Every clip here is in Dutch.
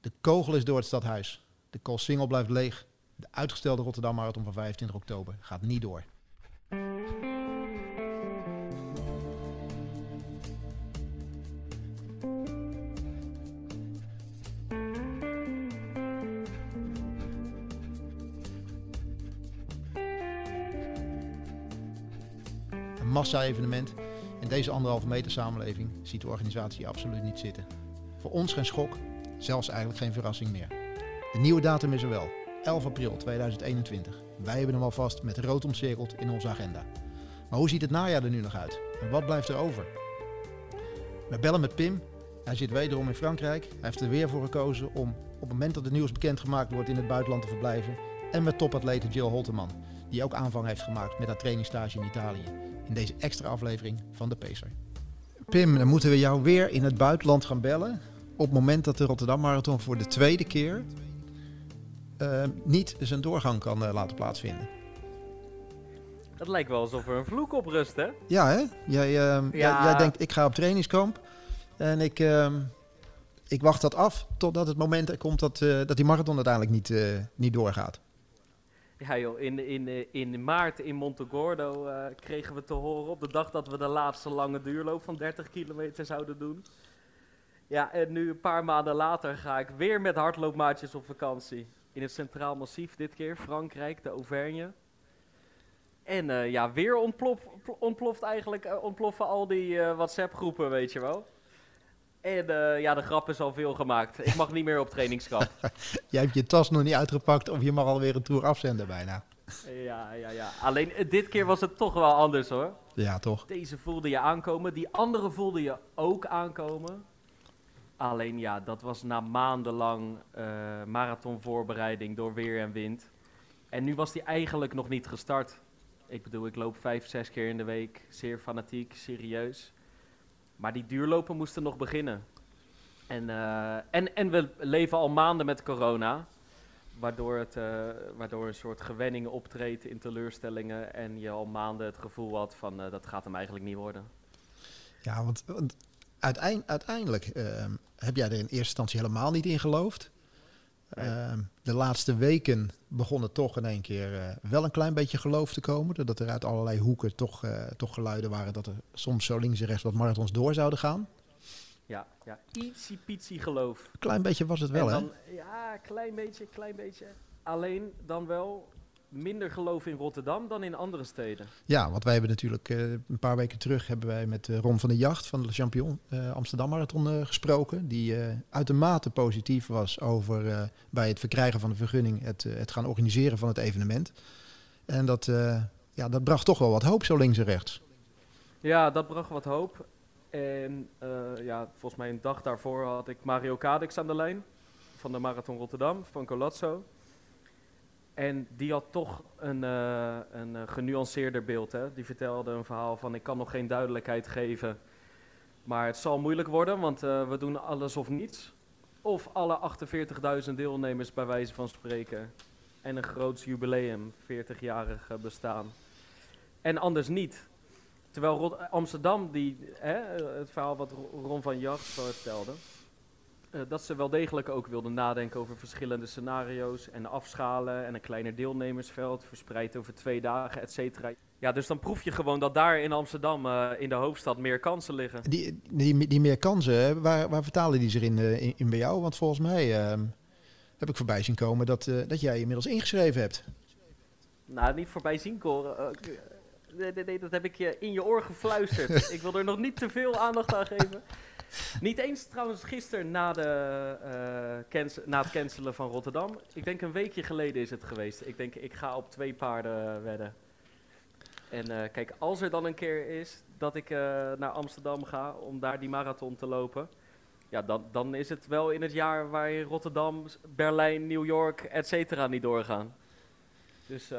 De kogel is door het stadhuis. De Koolsingel blijft leeg. De uitgestelde Rotterdam Marathon van 25 oktober gaat niet door. Een massa-evenement in deze anderhalve meter samenleving ziet de organisatie absoluut niet zitten. Voor ons geen schok, zelfs eigenlijk geen verrassing meer. De nieuwe datum is er wel, 11 april 2021. Wij hebben hem alvast met rood omcirkeld in onze agenda. Maar hoe ziet het najaar er nu nog uit? En wat blijft er over? We bellen met Pim. Hij zit wederom in Frankrijk. Hij heeft er weer voor gekozen om op het moment dat het nieuws bekendgemaakt wordt in het buitenland te verblijven. En met topatlete Jill Holteman, die ook aanvang heeft gemaakt met haar trainingstage in Italië. In deze extra aflevering van de Pacer. Pim, dan moeten we jou weer in het buitenland gaan bellen. Op het moment dat de Rotterdam Marathon voor de tweede keer uh, niet zijn doorgang kan uh, laten plaatsvinden. Dat lijkt wel alsof er een vloek op rust, hè? Ja, hè? Jij, uh, ja. jij, jij, denkt, ik ga op trainingskamp. En ik, ehm, ik wacht dat af totdat het moment er komt dat, eh, dat die marathon uiteindelijk niet, niet doorgaat. Ja joh, in, in, in maart in Montegordo kregen we te horen op de dag dat we de laatste lange duurloop van 30 kilometer zouden doen. Ja, en nu een paar maanden later ga ik weer met hardloopmaatjes op vakantie in het Centraal Massief dit keer, Frankrijk, de Auvergne. En uh, ja, weer ontplof, ontploft eigenlijk, uh, ontploffen al die uh, WhatsApp-groepen, weet je wel. En ja, de grap is al veel gemaakt. Ik mag niet meer op trainingskamp. Jij hebt je tas nog niet uitgepakt of je mag alweer een tour afzenden bijna. Ja, ja, ja. Alleen dit keer was het toch wel anders hoor. Ja, toch? Deze voelde je aankomen. Die andere voelde je ook aankomen. Alleen ja, dat was na maandenlang uh, marathonvoorbereiding door weer en wind. En nu was die eigenlijk nog niet gestart. Ik bedoel, ik loop vijf, zes keer in de week. Zeer fanatiek, serieus. Maar die duurlopen moesten nog beginnen. En, uh, en, en we leven al maanden met corona. Waardoor, het, uh, waardoor een soort gewenning optreedt in teleurstellingen. En je al maanden het gevoel had van dat gaat hem eigenlijk niet worden. Ja, want uiteindelijk uh, heb jij er in eerste instantie helemaal niet in geloofd. Nee. Uh, de laatste weken begon het toch in één keer uh, wel een klein beetje geloof te komen. Doordat er uit allerlei hoeken toch, uh, toch geluiden waren dat er soms zo links en rechts wat marathons door zouden gaan. Ja, ja. ietsie pietsie geloof. Klein beetje was het wel, dan, hè? Ja, klein beetje, klein beetje. Alleen dan wel minder geloof in Rotterdam dan in andere steden. Ja, want wij hebben natuurlijk uh, een paar weken terug hebben wij met uh, Ron van der Jacht van de Champion uh, Amsterdam Marathon gesproken. Die uitermate positief was over bij het verkrijgen van de vergunning het, het gaan organiseren van het evenement. En dat, ja, dat bracht toch wel wat hoop zo links en rechts. Ja, dat bracht wat hoop. En ja, volgens mij een dag daarvoor had ik Mario Kadix aan de lijn van de Marathon Rotterdam, van Colazzo. En die had toch een, uh, een uh, genuanceerder beeld. Hè? Die vertelde een verhaal van ik kan nog geen duidelijkheid geven. Maar het zal moeilijk worden, want uh, we doen alles of niets. Of alle 48.000 deelnemers bij wijze van spreken. En een groots jubileum, 40-jarig bestaan. En anders niet. Terwijl Amsterdam, die, hè, het verhaal wat Ron van Jacht vertelde... Uh, dat ze wel degelijk ook wilden nadenken over verschillende scenario's en afschalen en een kleiner deelnemersveld verspreid over twee dagen, et cetera. Ja, dus dan proef je gewoon dat daar in Amsterdam, uh, in de hoofdstad, meer kansen liggen. Die, die, die meer kansen, waar, waar vertalen die zich in, uh, in, in, bij jou? Want volgens mij ehm, heb ik voorbij zien komen dat, dat jij inmiddels ingeschreven hebt. Nou, niet voorbij zien komen. Nee, nee, nee, dat heb ik je in je oor gefluisterd. ik wil er nog niet te veel aandacht aan geven. Niet eens trouwens gisteren na, de, uh, na het cancelen van Rotterdam. Ik denk een weekje geleden is het geweest. Ik denk, ik ga op twee paarden wedden. En uh, kijk, als er dan een keer is dat ik uh, naar Amsterdam ga om daar die marathon te lopen. Ja, dan, dan is het wel in het jaar waarin Rotterdam, Berlijn, New York, et cetera niet doorgaan. Dus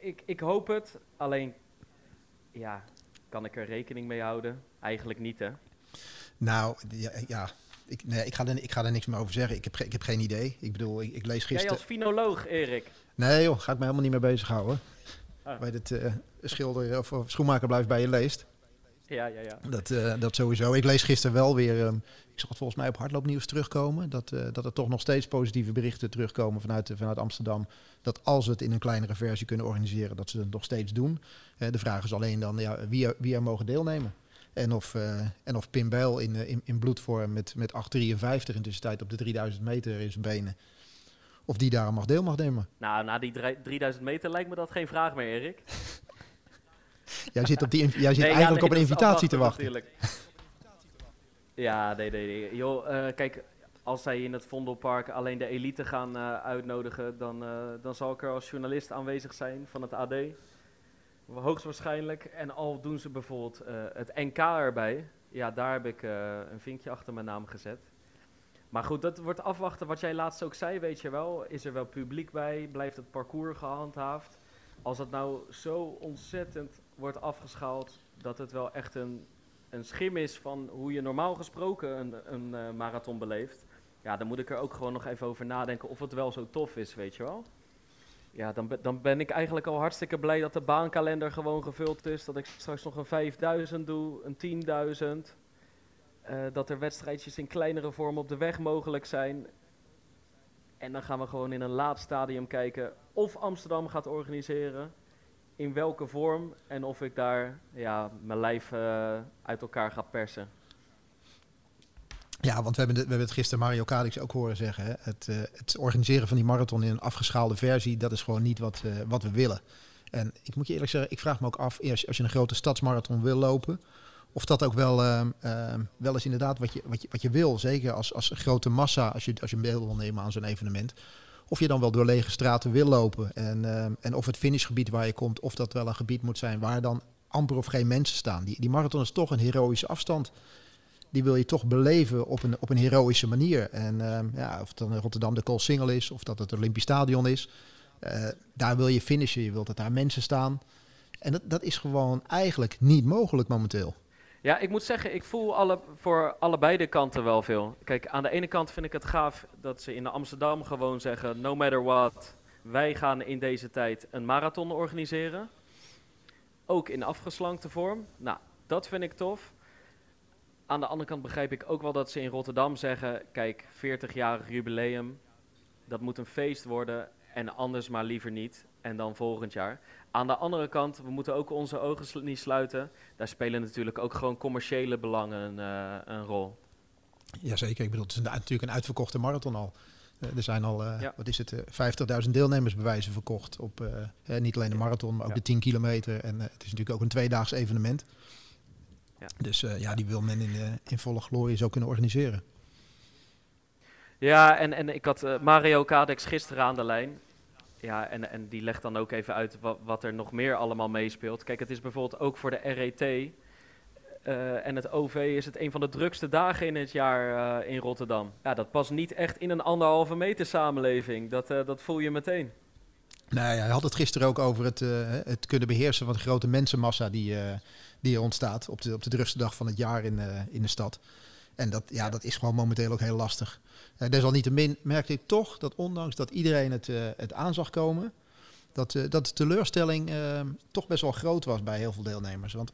ik, ik hoop het. Alleen, ja, kan ik er rekening mee houden? Eigenlijk niet, hè? Nou, ja, ja. Ik, nee, ik, ga er, ik ga er niks meer over zeggen. Ik heb, ik heb geen idee. Ik bedoel, ik, ik lees gisteren... Jij als finoloog, Erik? Nee joh, ga ik me helemaal niet mee bezighouden. Ah. Bij het uh, schilder of, of, schoenmaker blijft bij je leest. Ja, ja, ja. Dat, uh, dat sowieso. Ik lees gisteren wel weer, um, ik zag het volgens mij op hardloopnieuws terugkomen, dat, uh, dat er toch nog steeds positieve berichten terugkomen vanuit, vanuit Amsterdam. Dat als we het in een kleinere versie kunnen organiseren, dat ze het nog steeds doen. De vraag is alleen dan ja, wie, er, wie er mogen deelnemen. En of, en of Pim Bijl in, in, in bloedvorm met, met 8,53 in tussentijd op de 3000 meter in zijn benen. Of die daar mag deel mag nemen. Nou, na die 3000 meter lijkt me dat geen vraag meer, Erik. Jij zit, op die, jij zit nee, eigenlijk ja, nee, op een invitatie te wachten. Natuurlijk. Ja, nee, nee, nee. Joh, uh, kijk, als zij in het Vondelpark alleen de elite gaan uh, uitnodigen, dan, uh, dan zal ik er als journalist aanwezig zijn van het AD. Hoogstwaarschijnlijk. En al doen ze bijvoorbeeld het NK erbij, ja, daar heb ik een vinkje achter mijn naam gezet. Maar goed, dat wordt afwachten. Wat jij laatst ook zei, weet je wel. Is er wel publiek bij? Blijft het parcours gehandhaafd? Als het nou zo ontzettend wordt afgeschaald dat het wel echt een, een schim is van hoe je normaal gesproken een, een uh, marathon beleeft. Ja, dan moet ik er ook gewoon nog even over nadenken of het wel zo tof is, weet je wel. Ja, dan, dan ben ik eigenlijk al hartstikke blij dat de baankalender gewoon gevuld is. Dat ik straks nog een 5000 doe, een 10.000. Uh, dat er wedstrijdjes in kleinere vorm op de weg mogelijk zijn. En dan gaan we gewoon in een laat stadium kijken of Amsterdam gaat organiseren. In welke vorm en of ik daar ja, mijn lijf uh, uit elkaar ga persen. Ja, want we hebben, we hebben het gisteren Mario Kadix ook horen zeggen. Hè? Het, uh, het, organiseren van die marathon in een afgeschaalde versie, dat is gewoon niet wat, uh, wat we willen. En ik moet je eerlijk zeggen, ik vraag me ook af, eerst als je een grote stadsmarathon wil lopen, of dat ook wel, uh, wel eens inderdaad wat je, wat je, wat je wil. Zeker als, als grote massa, als je, als je deel wil nemen aan zo'n evenement. Of je dan wel door lege straten wil lopen. En, uh, en of het finishgebied waar je komt, of dat wel een gebied moet zijn waar dan amper of geen mensen staan. Die, die marathon is toch een heroïsche afstand. Die wil je toch beleven op een, op een heroïsche manier. En ehm, ja, of het dan Rotterdam de Koolsingel is, of dat het Olympisch Stadion is. Eh, daar wil je finishen. Je wilt dat daar mensen staan. En dat, dat is gewoon eigenlijk niet mogelijk momenteel. Ja, ik moet zeggen, ik voel alle, voor allebei de kanten wel veel. Kijk, aan de ene kant vind ik het gaaf dat ze in Amsterdam gewoon zeggen: no matter what, wij gaan in deze tijd een marathon organiseren. Ook in afgeslankte vorm. Nou, dat vind ik tof. Aan de andere kant begrijp ik ook wel dat ze in Rotterdam zeggen: kijk, 40-jarig jubileum, dat moet een feest worden en anders maar liever niet. En dan volgend jaar. Aan de andere kant, we moeten ook onze ogen niet sluiten. Daar spelen natuurlijk ook gewoon commerciële belangen uh, een rol. Jazeker, ik bedoel, het is natuurlijk een uitverkochte marathon al. Uh, er zijn al, uh, ja. wat is het, 50.000 deelnemersbewijzen verkocht op niet alleen de marathon, maar ook ja. de 10 kilometer. En het is natuurlijk ook een tweedaags evenement. Ja. Dus ja, die wil men in, in volle glorie zo kunnen organiseren. Ja, en, en ik had Mario Kadex gisteren aan de lijn. Ja, en, en die legt dan ook even uit wat, wat er nog meer allemaal meespeelt. Kijk, het is bijvoorbeeld ook voor de RET en het OV is het een van de drukste dagen in het jaar in Rotterdam. Ja, dat past niet echt in een anderhalve meter samenleving. Dat, dat voel je meteen. Nou ja, hij had het gisteren ook over het, het kunnen beheersen van de grote mensenmassa die, die er ontstaat op de, op de drukste dag van het jaar in, in de stad. En dat, ja, dat is gewoon momenteel ook heel lastig. Uh, desalniettemin merkte ik toch dat ondanks dat iedereen het, uh, het aan zag komen, dat, uh, dat de teleurstelling toch best wel groot was bij heel veel deelnemers. Want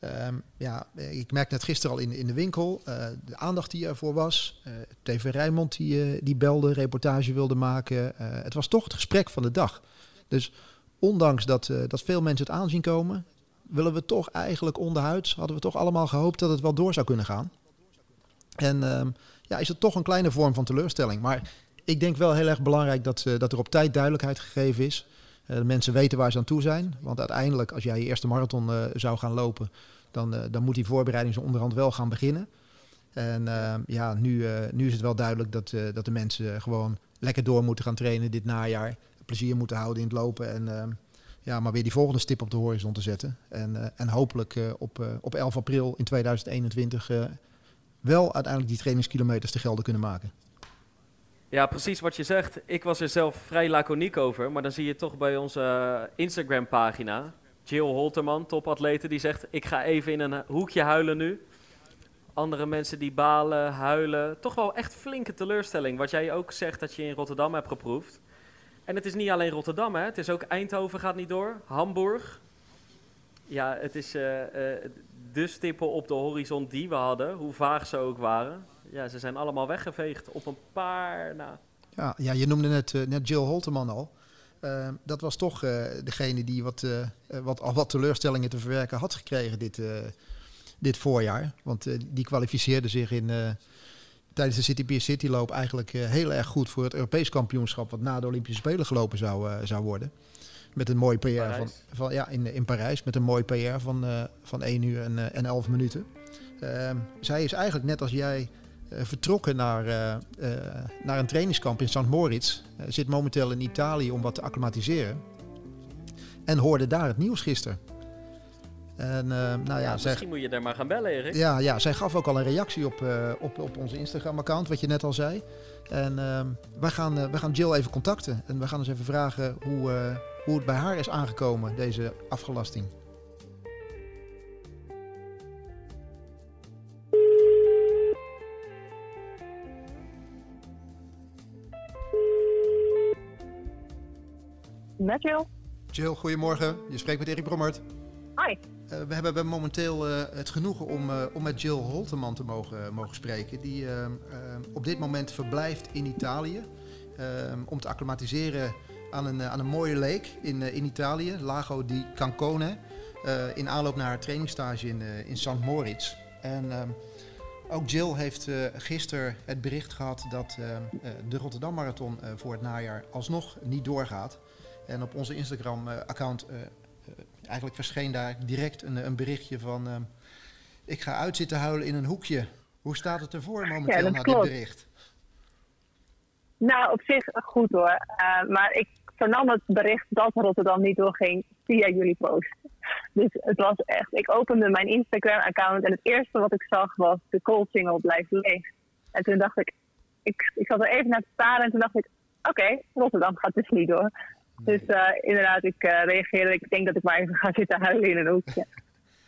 ehm, ja, ik merkte net gisteren al in, in de winkel de aandacht die ervoor was. TV Rijnmond die, die belde, reportage wilde maken. het was toch het gesprek van de dag. Dus ondanks dat, dat veel mensen het aanzien komen, willen we toch eigenlijk onderhuids, hadden we toch allemaal gehoopt dat het wel door zou kunnen gaan. En uh, ja, is het toch een kleine vorm van teleurstelling. Maar ik denk wel heel erg belangrijk dat, uh, dat er op tijd duidelijkheid gegeven is. Uh, mensen weten waar ze aan toe zijn. Want uiteindelijk, als jij je eerste marathon uh, zou gaan lopen, dan, dan moet die voorbereiding onderhand wel gaan beginnen. En ehm, ja, nu, nu is het wel duidelijk dat, dat de mensen gewoon lekker door moeten gaan trainen dit najaar. Plezier moeten houden in het lopen. En ehm, ja, maar weer die volgende stip op de horizon te zetten. En, en hopelijk op, op 11 april in 2021 wel uiteindelijk die trainingskilometers te gelden kunnen maken. Ja, precies wat je zegt. Ik was er zelf vrij laconiek over, maar dan zie je toch bij onze Instagram-pagina Jill Holterman, topatlete, die zegt: Ik ga even in een hoekje huilen nu. Andere mensen die balen, huilen. Toch wel echt flinke teleurstelling. Wat jij ook zegt dat je in Rotterdam hebt geproefd. En het is niet alleen Rotterdam, hè? het is ook Eindhoven gaat niet door, Hamburg. Ja, het is, uh, uh, de stippen op de horizon die we hadden, hoe vaag ze ook waren, ja, ze zijn allemaal weggeveegd op een paar na. Ja, ja je noemde net, net Jill Holteman al. dat was toch degene die wat, wat, al wat teleurstellingen te verwerken had gekregen dit, dit voorjaar. Want die kwalificeerde zich in, tijdens de City Pier City loop eigenlijk heel erg goed voor het Europees kampioenschap. Wat na de Olympische Spelen gelopen zou, zou worden. Met een mooi PR van, van, ja, in, in Parijs. Met een mooi PR van, uh, van 1 uur en, en 11 minuten. Uh, zij is eigenlijk net als jij eh, vertrokken naar, naar een trainingskamp in St. Moritz. zit momenteel in Italië om wat te acclimatiseren. En hoorde daar het nieuws gisteren. En, nou ja, ja, misschien zij, moet je daar maar gaan bellen, Erik. Ja, ja, zij gaf ook al een reactie op, op, op onze Instagram-account, wat je net al zei. En ehm, wij, gaan, wij gaan Jill even contacten. En we gaan eens even vragen hoe, hoe het bij haar is aangekomen, deze afgelasting. Met Jill. Jill, goedemorgen. Je spreekt met Erik Brommert. Hi. Uh, we hebben momenteel uh, het genoegen om, uh, om met Jill Holteman te mogen, mogen spreken. Die op dit moment verblijft in Italië. om te acclimatiseren aan een, eh, aan een mooie lake in, eh, in Italië, Lago di Cancone. In aanloop naar haar trainingstage in, in St. Moritz. En ook Jill heeft gisteren het bericht gehad dat de Rotterdam Marathon voor het najaar alsnog niet doorgaat. En op onze Instagram-account eigenlijk verscheen daar direct een, een berichtje van... ik ga uitzitten huilen in een hoekje. Hoe staat het ervoor momenteel ja, na dit bericht? Nou, op zich goed hoor. maar ik vernam het bericht dat Rotterdam niet doorging via jullie post. Dus het was echt, ik opende mijn Instagram-account en het eerste wat ik zag was de cold single blijft leeg. En toen dacht ik, ik, ik zat er even naar te staren en toen dacht ik, oké, Rotterdam gaat dus niet door. Dus uh, inderdaad, ik uh, reageerde, ik denk dat ik maar even ga zitten huilen in een hoekje.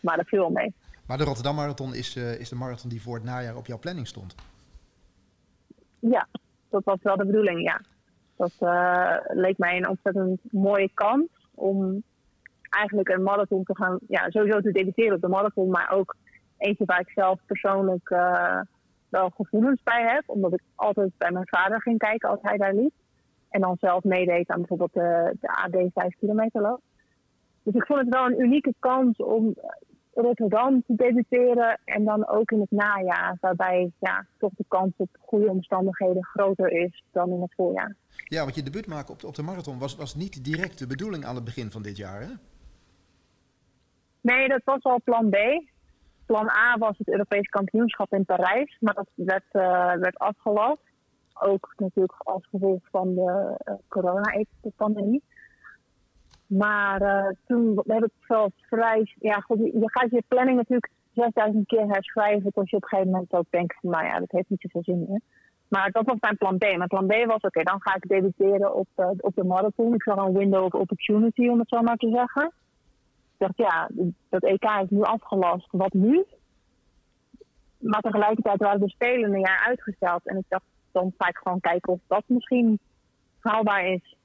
Maar dat viel wel mee. Maar de Rotterdam Marathon is, uh, is de marathon die voor het najaar op jouw planning stond? Ja, dat was wel de bedoeling, ja. Dat leek mij een ontzettend mooie kans om eigenlijk een marathon te gaan, ja, sowieso te debuteren op de marathon, maar ook eentje waar ik zelf persoonlijk wel gevoelens bij heb. Omdat ik altijd bij mijn vader ging kijken als hij daar liep. En dan zelf meedeed aan bijvoorbeeld de, de AD 5 kilometer loop. Dus ik vond het wel een unieke kans om Rotterdam te debuteren. En dan ook in het najaar, waarbij ja, toch de kans op goede omstandigheden groter is dan in het voorjaar. Ja, want je debuut maken op de, op de marathon was, was niet direct de bedoeling aan het begin van dit jaar, hè? Nee, dat was al plan B. Plan A was het Europees kampioenschap in Parijs, maar dat werd, uh, werd afgelast. Ook natuurlijk als gevolg van de uh, corona-pandemie. Maar uh, toen heb ik wel vrij. Ja, je gaat je planning natuurlijk 6000 keer herschrijven. Tot je op een gegeven moment ook denkt: van, nou ja, dat heeft niet zoveel zin meer. Maar dat was mijn plan B. Mijn plan B was: oké, dan ga ik debuteren op, uh, op de marathon. Ik zag een window of opportunity, om het zo maar te zeggen. Ik dacht: ja, dat EK is nu afgelast. Wat nu? Maar tegelijkertijd waren de Spelen een jaar uitgesteld. En ik dacht: dan ga ik gewoon kijken of dat misschien haalbaar is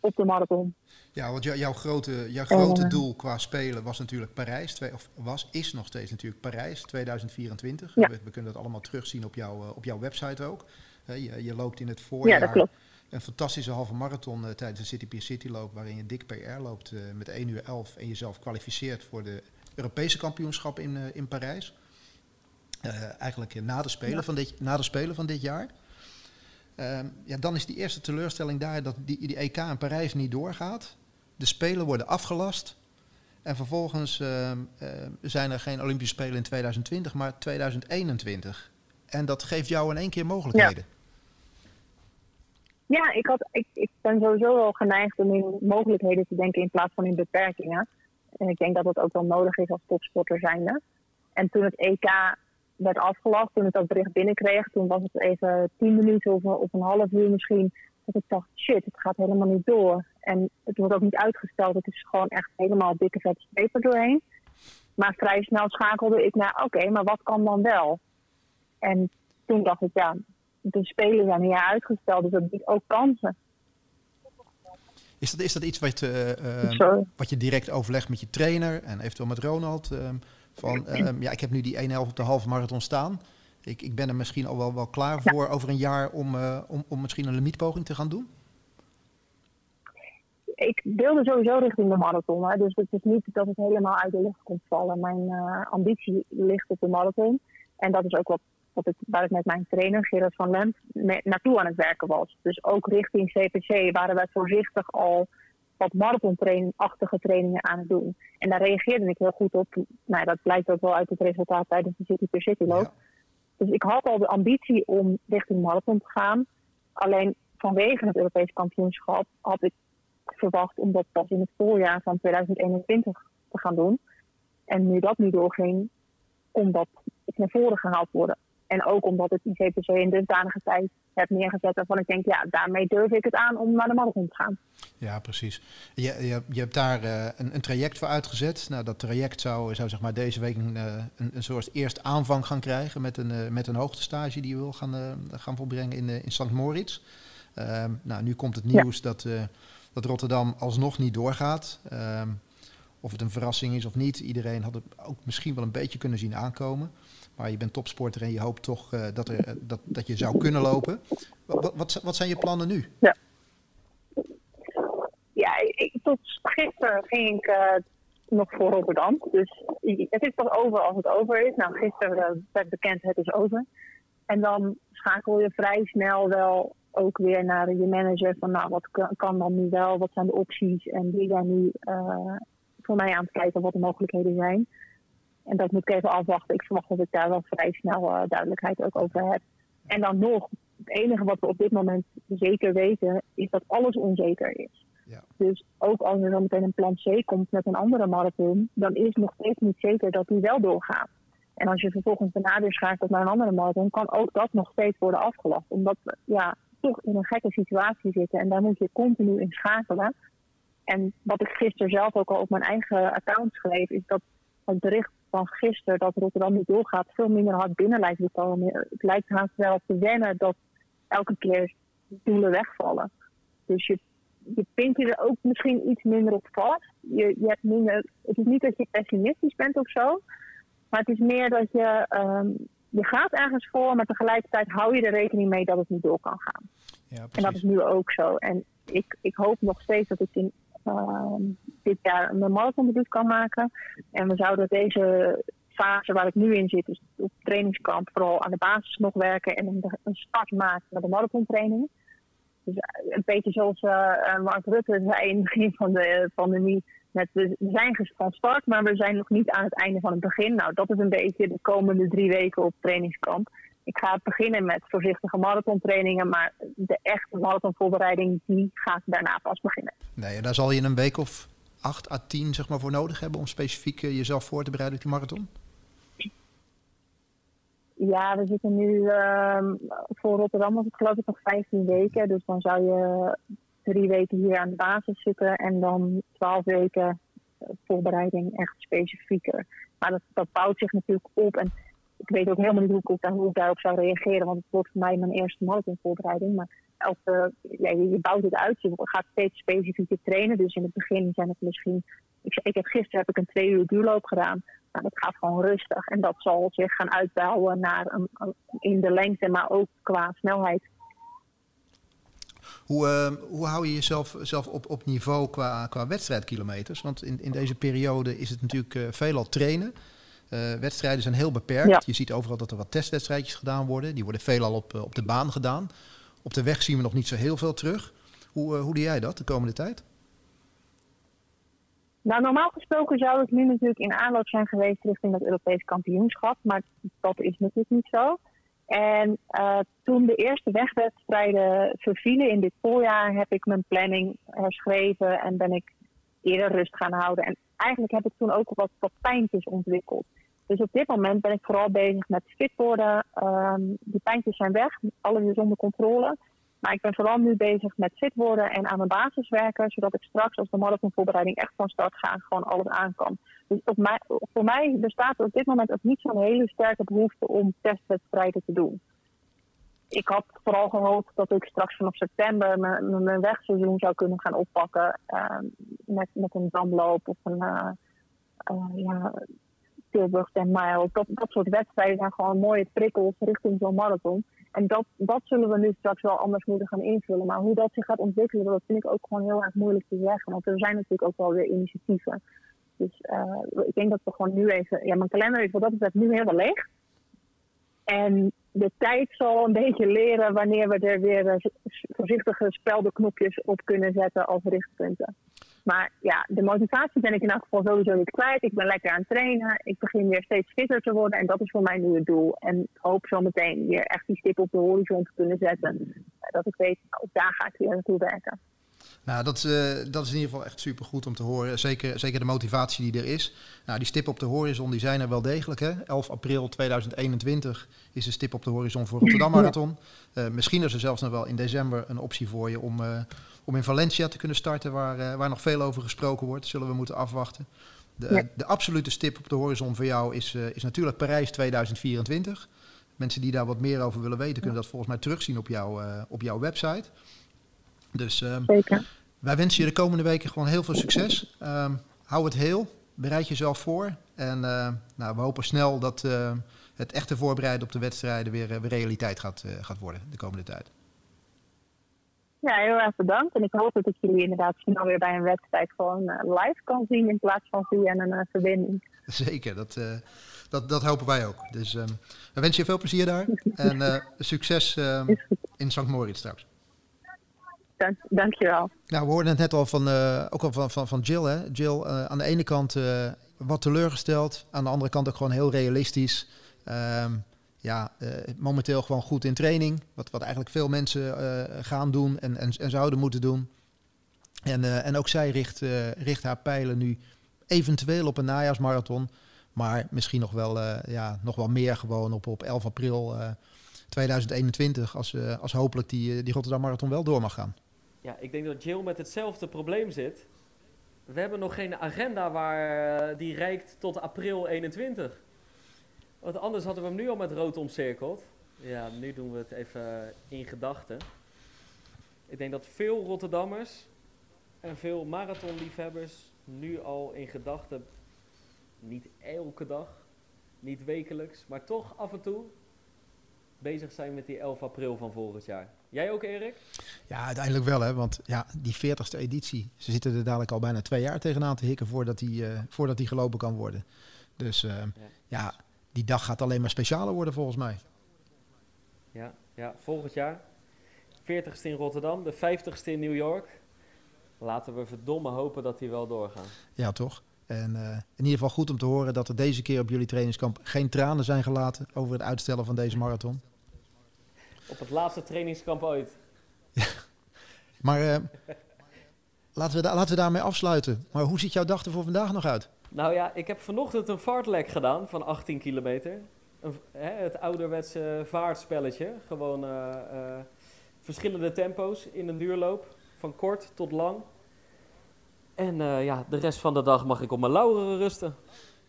op de marathon. Ja, want jouw grote, jouw grote doel qua spelen was natuurlijk Parijs. Twee, of was, is nog steeds natuurlijk Parijs 2024. Ja. We, we, kunnen dat allemaal terugzien op, jouw eh, op jouw website ook. je, je, loopt in het voorjaar ja, dat klopt. een fantastische halve marathon uh, tijdens de City Pier City loop... waarin je dik PR loopt uh, met 1 uur 11 en jezelf kwalificeert voor de Europese kampioenschap in, in Parijs. eigenlijk na de, spelen van dit, na de Spelen van dit jaar... Ehm, ja, dan is die eerste teleurstelling daar dat die, die EK in Parijs niet doorgaat. De Spelen worden afgelast. En vervolgens ehm, ehm, zijn er geen Olympische Spelen in 2020, maar 2021. En dat geeft jou in één keer mogelijkheden. Ja, ja ik, had, ik, ik ben sowieso wel geneigd om in mogelijkheden te denken in plaats van in beperkingen. En ik denk dat dat ook wel nodig is als topsporter zijnde. En toen het EK werd afgelast. Toen ik dat bericht binnenkreeg, toen was het even tien minuten of, of een half uur misschien. Dat ik dacht, shit, het gaat helemaal niet door. En het wordt ook niet uitgesteld. Het is gewoon echt helemaal dikke vette streep doorheen. Maar vrij snel schakelde ik naar, oké, maar wat kan dan wel? En toen dacht ik, ja, de spelen zijn jaar uitgesteld, dus dat biedt ook kansen. Is dat, is dat iets wat, uh, uh, wat je direct overlegt met je trainer en eventueel met Ronald? Uh, Van, ehm, ja, ik heb nu die 1.11 op de halve marathon staan. Ik, ik ben er misschien al wel, wel klaar voor over een jaar om, uh, om, om misschien een limietpoging te gaan doen? Ik wilde sowieso richting de marathon. Hè. Dus het is niet dat het helemaal uit de lucht komt vallen. Mijn uh, ambitie ligt op de marathon. En dat is ook wat, wat ik, waar ik met mijn trainer Gerard van Lent naartoe aan het werken was. Dus ook richting CPC waren wij voorzichtig al wat marathonachtige trainingen aan het doen. En daar reageerde ik heel goed op. Nou, dat blijkt ook wel uit het resultaat tijdens de City per City loop. Dus ik had al de ambitie om richting marathon te gaan. Alleen vanwege het Europees kampioenschap had ik verwacht om dat pas in het voorjaar van 2021 te gaan doen. En nu dat nu doorging, kon dat naar voren gehaald worden. En ook omdat het ICPC in dusdanige tijd heb neergezet waarvan ik denk, ja, daarmee durf ik het aan om naar de marathon te gaan. Ja, precies. Je, je, je hebt daar uh, een, een, traject voor uitgezet. Nou, dat traject zou, zou zeg maar deze week een, eh, een, een soort eerst aanvang gaan krijgen met een, uh, met een hoogtestage die je wil gaan, gaan volbrengen in, in St. Moritz. Ehm, nou, nu komt het nieuws ja. dat, dat Rotterdam alsnog niet doorgaat. Ehm, of het een verrassing is of niet. Iedereen had het ook misschien wel een beetje kunnen zien aankomen. Maar je bent topsporter en je hoopt toch uh, dat, er, dat, dat je zou kunnen lopen. Wat, wat, wat zijn je plannen nu? Ja, ja ik, tot gisteren ging ik uh, nog voor Rotterdam. Dus het is pas over als het over is. Nou, gisteren werd bekend het is over. En dan schakel je vrij snel wel ook weer naar je manager van nou, wat kan, dan nu wel, wat zijn de opties en wie daar nu voor mij aan het kijken wat de mogelijkheden zijn. En dat moet ik even afwachten. Ik verwacht dat ik daar wel vrij snel uh, duidelijkheid ook over heb. En dan nog, het enige wat we op dit moment zeker weten, is dat alles onzeker is. Ja. Dus ook als er dan meteen een plan C komt met een andere marathon, dan is nog steeds niet zeker dat die wel doorgaat. En als je vervolgens daarna weer schakelt naar een andere marathon, kan ook dat nog steeds worden afgelast. Omdat we ja, toch in een gekke situatie zitten en daar moet je continu in schakelen. En wat ik gisteren zelf ook al op mijn eigen account schreef, is dat het bericht van gisteren dat Rotterdam niet doorgaat veel minder hard binnen lijkt te komen. Het lijkt haast wel te wennen dat elke keer doelen wegvallen. Dus je, je pint je er ook misschien iets minder op vast. Je, je hebt minder, het is niet dat je pessimistisch bent of zo. Maar het is meer dat je, um, je gaat ergens voor, maar tegelijkertijd hou je er rekening mee dat het niet door kan gaan. Ja, en dat is nu ook zo. En ik, ik hoop nog steeds dat ik in dit jaar een marathondebuut kan maken. En we zouden deze fase waar ik nu in zit, dus op trainingskamp, vooral aan de basis nog werken en een, start maken naar de marathontraining. Dus eh, een beetje zoals uh, Mark Rutte zei in het begin van de pandemie. Met, we zijn van start, maar we zijn nog niet aan het einde van het begin. Nou, dat is een beetje de komende drie weken op trainingskamp ik ga beginnen met voorzichtige marathontrainingen, maar de echte marathonvoorbereiding die gaat daarna pas beginnen. Nee, daar zal je een week of acht à tien zeg maar, voor nodig hebben om specifiek eh, jezelf voor te bereiden op die marathon? Ja, we zitten nu uh, voor Rotterdam was het geloof ik nog 15 weken. Dus dan zou je drie weken hier aan de basis zitten en dan 12 weken eh, voorbereiding echt specifieker. Maar dat, dat bouwt zich natuurlijk op. En ik weet ook helemaal niet hoe ik, hoe ik daarop zou reageren, want het wordt voor mij mijn eerste marathonvoorbereiding. Maar elke, ja, je, bouwt het uit, je gaat steeds specifieker trainen. Dus in het begin zijn het misschien. Ik, ik heb, gisteren heb ik een twee uur duurloop gedaan. Nou, dat gaat gewoon rustig en dat zal zich gaan uitbouwen naar een, in de lengte, maar ook qua snelheid. Hoe, uh, hoe hou je jezelf zelf op, op niveau qua, qua wedstrijdkilometers? Want in, in deze periode is het natuurlijk uh, veelal trainen. Uh, wedstrijden zijn heel beperkt. Je ziet overal dat er wat testwedstrijdjes gedaan worden. Die worden veelal op, uh, op de baan gedaan. Op de weg zien we nog niet zo heel veel terug. Hoe, uh, hoe doe jij dat de komende tijd? Nou, normaal gesproken zou het nu natuurlijk in aanloop zijn geweest richting het Europees kampioenschap. Maar dat is natuurlijk niet zo. En toen de eerste wegwedstrijden vervielen in dit voorjaar, heb ik mijn planning herschreven en ben ik eerder rust gaan houden. En eigenlijk heb ik toen ook wat, wat pijntjes ontwikkeld. Dus op dit moment ben ik vooral bezig met fit worden. Um, die pijntjes zijn weg, alles is onder controle. Maar ik ben vooral nu bezig met fit worden en aan mijn basis werken, zodat ik straks als de marathonvoorbereiding echt van start ga, gewoon alles aan kan. Dus op mij, voor mij bestaat op dit moment ook niet zo'n hele sterke behoefte om testwedstrijden te doen. Ik had vooral gehoopt dat ik straks vanaf september mijn, mijn wegseizoen zou kunnen gaan oppakken uh, met, met een damloop of een uh, uh, ja, Tilburg 10 Mile. Dat, dat soort wedstrijden zijn gewoon mooie prikkels richting zo'n marathon. En dat, dat zullen we nu straks wel anders moeten gaan invullen. Maar hoe dat zich gaat ontwikkelen, dat vind ik ook gewoon heel erg moeilijk te zeggen. Want er zijn natuurlijk ook wel weer initiatieven. Dus uh, ik denk dat we gewoon nu even... Ja, mijn kalender is wat dat betreft nu helemaal leeg. En de tijd zal een beetje leren wanneer we er weer eh, voorzichtige speldenknopjes op kunnen zetten als richtpunten. Maar ja, de motivatie ben ik in elk geval sowieso niet kwijt. Ik ben lekker aan het trainen. Ik begin weer steeds fitter te worden. En dat is voor mij nu het doel. En ik hoop zo meteen weer echt die stip op de horizon te kunnen zetten. Dat ik weet, nou, daar ga ik weer naartoe werken. Nou, dat, uh, dat is in ieder geval echt supergoed om te horen. Zeker, zeker de motivatie die er is. Nou, die stip op de horizon die zijn er wel degelijk. Hè? 11 april 2021 is de stip op de horizon voor Rotterdam Marathon. Uh, misschien is er zelfs nog wel in december een optie voor je om, uh, om in Valencia te kunnen starten, waar, waar nog veel over gesproken wordt. Zullen we moeten afwachten. De, ja. de absolute stip op de horizon voor jou is, is natuurlijk Parijs 2024. Mensen die daar wat meer over willen weten, kunnen dat volgens mij terugzien op, jou, op jouw website. Dus uh, wij wensen je de komende weken gewoon heel veel succes. Uh, hou het heel, bereid jezelf voor. En uh, nou, we hopen snel dat uh, het echte voorbereiden op de wedstrijden weer, weer realiteit gaat, gaat worden de komende tijd. Ja, heel erg bedankt. En ik hoop dat ik jullie inderdaad snel weer bij een wedstrijd gewoon live kan zien in plaats van via een verbinding. Zeker, dat, dat, dat hopen wij ook. Dus ehm, we wensen je veel plezier daar en succes ehm, in St. Moritz straks. Dank, dankjewel. Nou, we hoorden het net al van, uh, ook al van, van, van Jill. Hè? Jill, uh, aan de ene kant uh, wat teleurgesteld, aan de andere kant ook gewoon heel realistisch. Um, ja, momenteel gewoon goed in training. Wat, wat eigenlijk veel mensen gaan doen en, en, en, zouden moeten doen. En, en ook zij richt, richt haar pijlen nu eventueel op een najaarsmarathon. Maar misschien nog wel, ja, nog wel meer gewoon op, op 11 april 2021. Als, als hopelijk die, die Rotterdam Marathon wel door mag gaan. Ja, ik denk dat Jill met hetzelfde probleem zit. We hebben nog geen agenda waar, die reikt tot april 21. Want anders hadden we hem nu al met rood omcirkeld. Ja, nu doen we het even in gedachten. Ik denk dat veel Rotterdammers en veel marathonliefhebbers nu al in gedachten, niet elke dag, niet wekelijks, maar toch af en toe bezig zijn met die 11 april van volgend jaar. Jij ook, Erik? Ja, uiteindelijk wel, hè. Want ja, die 40ste editie, ze zitten er dadelijk al bijna twee jaar tegenaan te hikken voordat die, uh, voordat die gelopen kan worden. Dus uh, ja. ja. Die dag gaat alleen maar specialer worden volgens mij. Ja, ja volgend jaar. 40ste in Rotterdam, de 50ste in New York. Laten we verdomme hopen dat die wel doorgaan. Ja, toch? En uh, in ieder geval goed om te horen dat er deze keer op jullie trainingskamp geen tranen zijn gelaten over het uitstellen van deze marathon. Op het laatste trainingskamp ooit. Ja. Maar uh, laten, we laten we daarmee afsluiten. Maar hoe ziet jouw dag er voor vandaag nog uit? Nou ja, ik heb vanochtend een vaartlek gedaan van 18 kilometer. Een, hè, het ouderwetse vaartspelletje. Gewoon uh, uh, verschillende tempo's in een duurloop. Van kort tot lang. En ja, de rest van de dag mag ik op mijn lauweren rusten.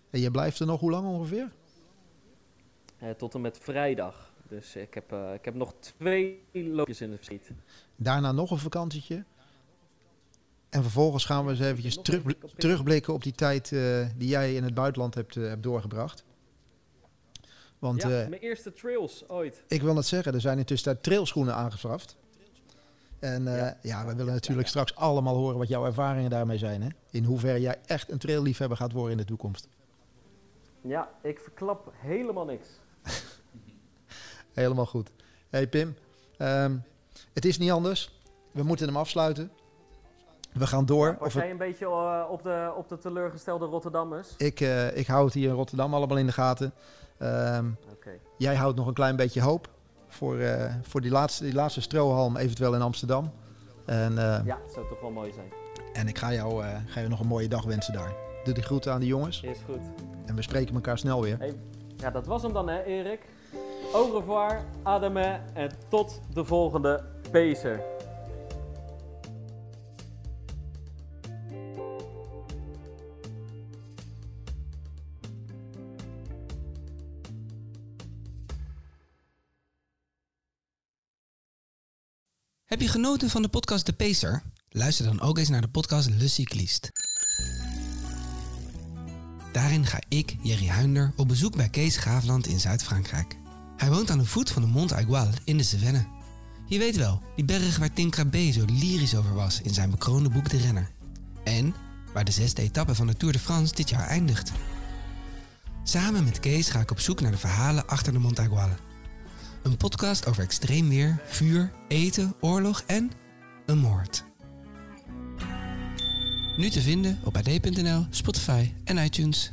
En je blijft er nog hoe lang ongeveer? tot en met vrijdag. Dus ik heb, ik heb nog twee loopjes in de verschiet. Daarna nog een vakantietje. En vervolgens gaan we eens eventjes terug, terugblikken op die tijd uh, die jij in het buitenland hebt, uh, hebt doorgebracht. Want, ja, mijn eerste trails ooit. Ik wil net zeggen, er zijn intussen daar trailschoenen aangeschaft. En ja, ja, we willen natuurlijk straks allemaal horen wat jouw ervaringen daarmee zijn. Hè? In hoeverre jij echt een trailliefhebber gaat worden in de toekomst. Ja, ik verklap helemaal niks. Helemaal goed. Hey Pim, um, het is niet anders. We moeten hem afsluiten. We gaan door. Was jij een beetje uh, op, de, op de teleurgestelde Rotterdammers? Ik, uh, ik hou het hier in Rotterdam allemaal in de gaten. Um, okay. Jij houdt nog een klein beetje hoop voor, uh, voor die, laatste, die laatste strohalm, eventueel in Amsterdam. En, ja, dat zou toch wel mooi zijn. En ik ga jou, ga je nog een mooie dag wensen daar. Doe die groeten aan de jongens. Is goed. En we spreken elkaar snel weer. Hey, ja, dat was hem dan hè, Erik. Au revoir, Adame en tot de volgende Pacer. Heb je genoten van de podcast De Pacer? Luister dan ook eens naar de podcast Le Cycliste. Daarin ga ik, Jerry Huinder, op bezoek bij Kees Graafland in Zuid-Frankrijk. Hij woont aan de voet van de Mont Aigual in de Cevennes. Je weet wel, die berg waar Tim Krabbe zo lyrisch over was in zijn bekroonde boek De Renner. En waar de zesde etappe van de Tour de France dit jaar eindigt. Samen met Kees ga ik op zoek naar de verhalen achter de Mont Aigual. Een podcast over extreem weer, vuur, eten, oorlog en een moord. Nu te vinden op ad.nl, Spotify en iTunes.